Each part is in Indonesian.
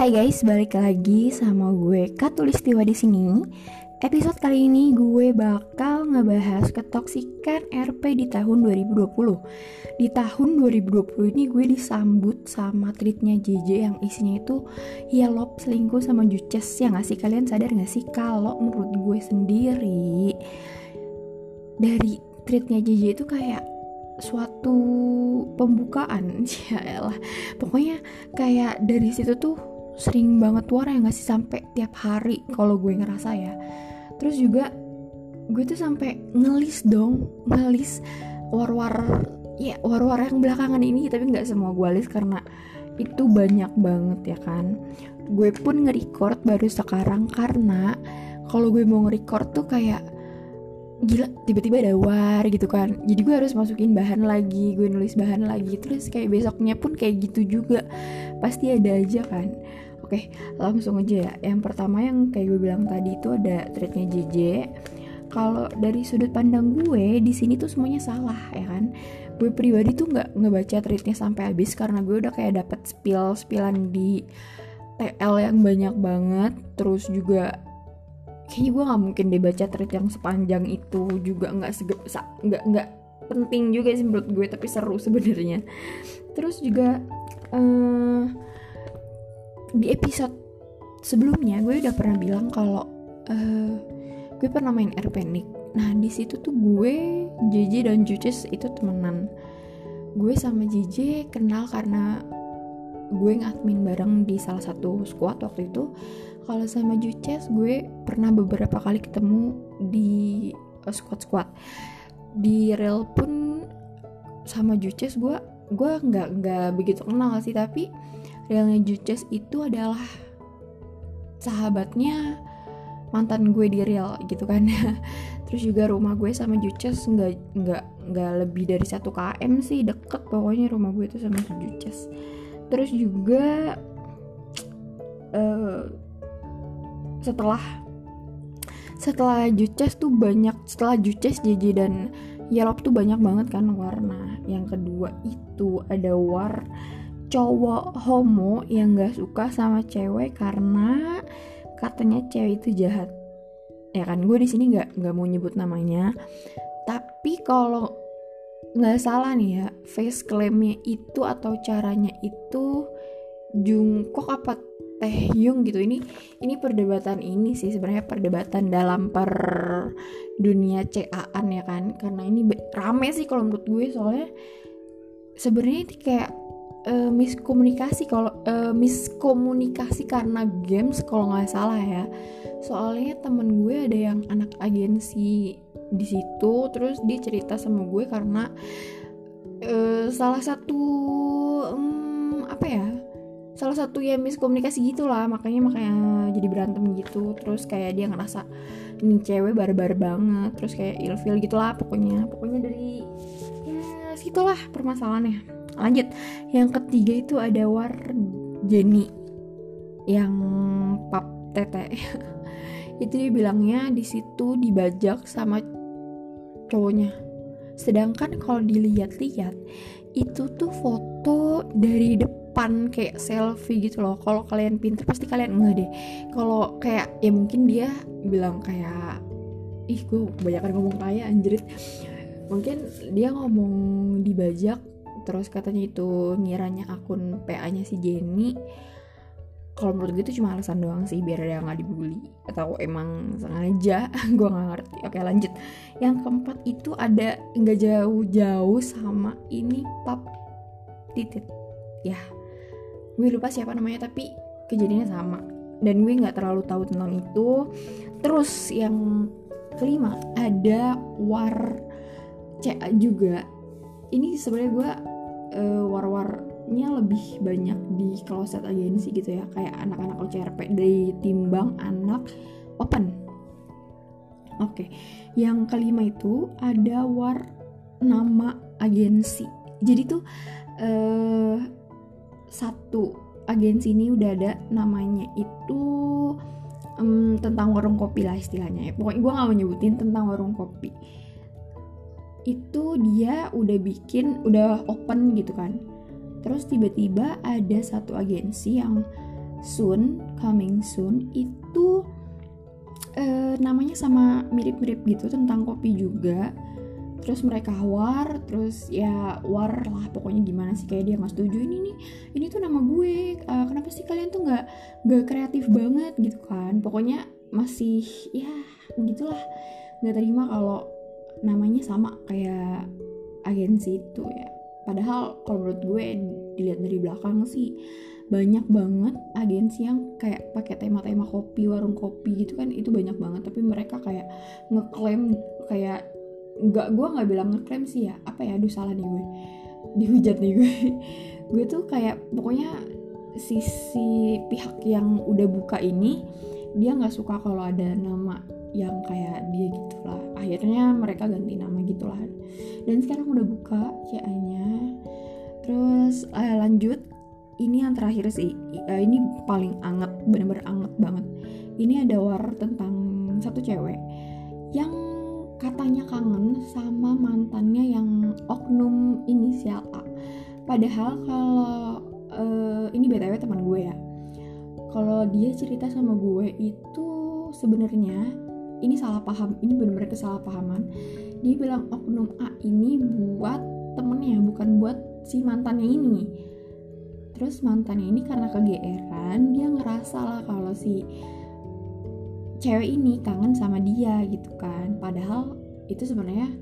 Hai guys, balik lagi sama gue Katulistiwa di sini. Episode kali ini gue bakal ngebahas ketoksikan RP di tahun 2020. Di tahun 2020 ini gue disambut sama tweetnya JJ yang isinya itu ya lop selingkuh sama Juces. Ya gak sih? Kalian sadar gak sih kalau menurut gue sendiri? Dari tweetnya JJ itu kayak suatu pembukaan. Ya lah pokoknya kayak dari situ tuh sering banget war ya nggak sih? Sampai tiap hari kalau gue ngerasa ya. Terus juga gue tuh sampai ngelis dong ngelis war-war ya war-war yang belakangan ini tapi nggak semua gue list karena itu banyak banget ya kan. Gue pun nge-record baru sekarang karena kalau gue mau nge-record tuh kayak gila tiba-tiba ada war gitu kan. Jadi gue harus masukin bahan lagi gue nulis bahan lagi. Terus kayak besoknya pun kayak gitu juga. Pasti ada aja kan oke langsung aja ya. Yang pertama yang kayak gue bilang tadi itu ada threadnya JJ kalau dari sudut pandang gue di sini tuh semuanya salah ya kan? Gue pribadi tuh nggak ngebaca threadnya sampai habis karena gue udah kayak dapet spill spillan di TL yang banyak banget. Terus juga kayaknya gue nggak mungkin deh baca thread yang sepanjang itu juga nggak nggak nggak penting juga sih menurut gue tapi seru sebenarnya. Terus juga uh, di episode sebelumnya gue udah pernah bilang kalau uh, gue pernah main Nick nah di situ tuh gue JJ dan Jucis itu temenan. Gue sama JJ kenal karena gue ngadmin bareng di salah satu squad waktu itu. Kalau sama Juces gue pernah beberapa kali ketemu di uh, squad squad di real pun sama Juces gue gue nggak nggak begitu kenal sih tapi realnya Juces itu adalah sahabatnya mantan gue di real gitu kan. Terus juga rumah gue sama Juces nggak nggak nggak lebih dari satu km sih deket pokoknya rumah gue itu sama Juces terus juga uh, setelah setelah Juces tuh banyak setelah Juces JJ dan Yelop tuh banyak banget kan warna. Yang kedua itu ada war cowok homo yang gak suka sama cewek karena katanya cewek itu jahat. Ya kan gue di sini nggak nggak mau nyebut namanya. Tapi kalau nggak salah nih ya face claimnya itu atau caranya itu Jungkook apa Taehyung gitu. Ini ini perdebatan ini sih sebenarnya perdebatan dalam per dunia CA-an ya kan. Karena ini rame sih kalau menurut gue. Soalnya sebenarnya ini kayak uh, miskomunikasi kalau uh, miskomunikasi karena games kalau nggak salah ya. Soalnya temen gue ada yang anak agensi di situ terus dia cerita sama gue karena uh, salah satu um, apa ya salah satu ya miskomunikasi gitu lah makanya makanya jadi berantem gitu. Terus kayak dia ngerasa ini cewek barbar banget terus kayak ilfil gitulah pokoknya. Pokoknya dari ya situlah permasalahannya. Lanjut yang ketiga itu ada war Jenny yang pap tete. Itu dia bilangnya di situ dibajak sama cowoknya sedangkan kalau dilihat-lihat itu tuh foto dari depan kayak selfie gitu loh. Kalau kalian pinter pasti kalian enggak deh. Kalau kayak ya mungkin dia bilang kayak ih gue kebanyakan ngomong kaya anjrit mungkin dia ngomong dibajak terus katanya itu ngiranya akun PA-nya si Jenny kalau menurut gue itu cuma alasan doang sih biar dia nggak dibully atau emang sengaja. Gue nggak ngerti. Oke lanjut. Yang keempat itu ada nggak jauh-jauh sama ini pap titit. Ya gue lupa siapa namanya tapi kejadiannya sama. Dan gue nggak terlalu tahu tentang itu. Terus yang kelima ada war CA juga. Ini sebenarnya gue uh, war-warnya lebih banyak di closet agensi gitu ya. Kayak anak-anak OCRP dari timbang anak open. Oke okay. yang kelima itu ada war nama agensi. Jadi tuh uh, satu agensi ini udah ada namanya itu um, tentang warung kopi lah istilahnya ya. Pokoknya gue gak mau nyebutin tentang warung kopi. Itu dia udah bikin udah open gitu kan terus tiba-tiba ada satu agensi yang soon coming soon itu uh, namanya sama mirip-mirip gitu tentang kopi juga. Terus mereka war terus ya war lah pokoknya gimana sih kayak dia nggak setuju ini nih ini tuh nama gue uh, kenapa sih kalian tuh nggak nggak kreatif banget? Gitu kan. Pokoknya masih ya gitulah nggak terima kalau namanya sama kayak agensi itu ya padahal kalau menurut gue dilihat dari belakang sih banyak banget agensi yang kayak pakai tema-tema kopi warung kopi gitu kan itu banyak banget. Tapi mereka kayak ngeklaim kayak nggak gue nggak bilang ngeklaim sih ya apa ya aduh salah nih gue dihujat nih gue. Gue tuh kayak pokoknya sisi pihak yang udah buka ini dia nggak suka kalau ada nama yang kayak dia gitu lah akhirnya mereka ganti nama gitu lah dan sekarang udah buka CA nya terus uh, lanjut ini yang terakhir sih. Uh, ini paling anget bener-bener anget banget. Ini ada war tentang satu cewek yang katanya kangen sama mantannya yang oknum inisial A. Padahal kalau uh, ini btw teman gue ya. Kalau dia cerita sama gue itu sebenarnya ini salah paham ini benar-benar kesalahpahaman. Dia bilang oknum A ini buat temennya bukan buat si mantannya ini. Terus mantannya ini karena kegeeran dia ngerasa lah kalau si cewek ini kangen sama dia gitu kan. Padahal itu sebenarnya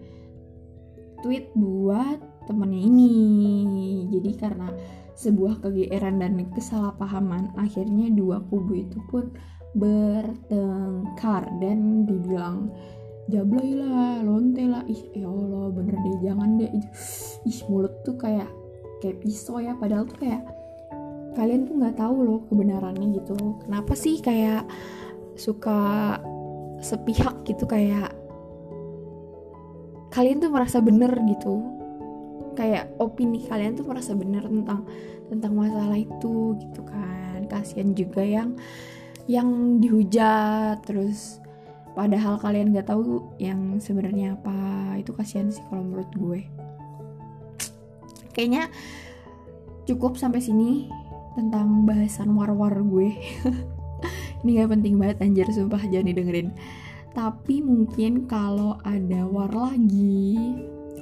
tweet buat temennya ini. Jadi karena sebuah kegeeran dan kesalahpahaman akhirnya dua kubu itu pun bertengkar dan dibilang jablay lah lonte lah. Ih ya allah bener deh jangan deh. Ih mulut tuh kayak kayak pisau ya. Padahal tuh kayak kalian tuh nggak tahu loh kebenarannya gitu. Kenapa sih kayak suka sepihak gitu kayak kalian tuh merasa bener gitu. Kayak opini kalian tuh merasa bener tentang tentang masalah itu gitu kan. Kasihan juga yang yang dihujat terus padahal kalian nggak tahu yang sebenarnya apa. Itu kasihan sih kalau menurut gue. Kayaknya cukup sampai sini tentang bahasan war-war gue. Ini gak penting banget anjir sumpah jangan didengerin. Tapi mungkin kalau ada war lagi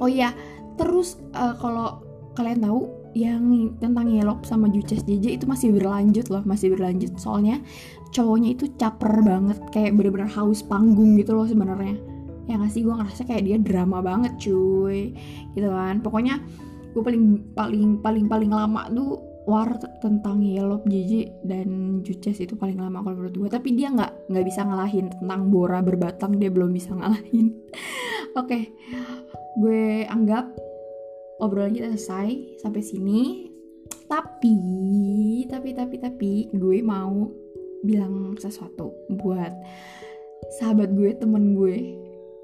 oh iya terus uh, kalau kalian tahu yang tentang Yelop sama Juces JJ itu masih berlanjut loh masih berlanjut. Soalnya cowoknya itu caper banget kayak bener-bener haus panggung gitu loh sebenarnya. Ya nggak sih? Gue ngerasa kayak dia drama banget cuy. Gitu kan. Pokoknya gue paling paling paling paling lama tuh war tentang Yelop JJ dan Juces itu paling lama kalau menurut gue tapi dia nggak nggak bisa ngalahin tentang Bora berbatang dia belum bisa ngalahin. Oke. Okay. gue anggap obrolan kita selesai sampai sini. Tapi tapi tapi tapi gue mau bilang sesuatu buat sahabat gue temen gue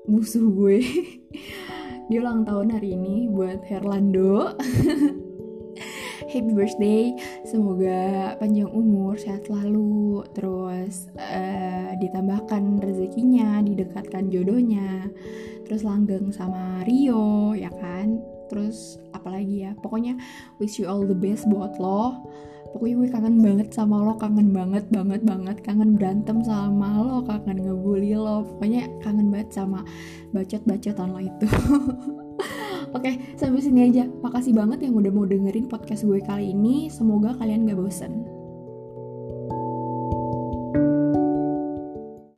musuh gue. Dia ulang tahun hari ini buat Herlando. Happy birthday. Semoga panjang umur sehat selalu. Terus uh, ditambahkan rezekinya didekatkan jodohnya. Terus langgeng sama Rio ya kan terus apalagi ya pokoknya wish you all the best buat lo pokoknya gue kangen banget sama lo kangen banget banget banget kangen berantem sama lo kangen ngebully lo pokoknya kangen banget sama bacot-bacotan lo itu Oke, okay, sampai sini aja. Makasih banget yang udah mau dengerin podcast gue kali ini. Semoga kalian gak bosen.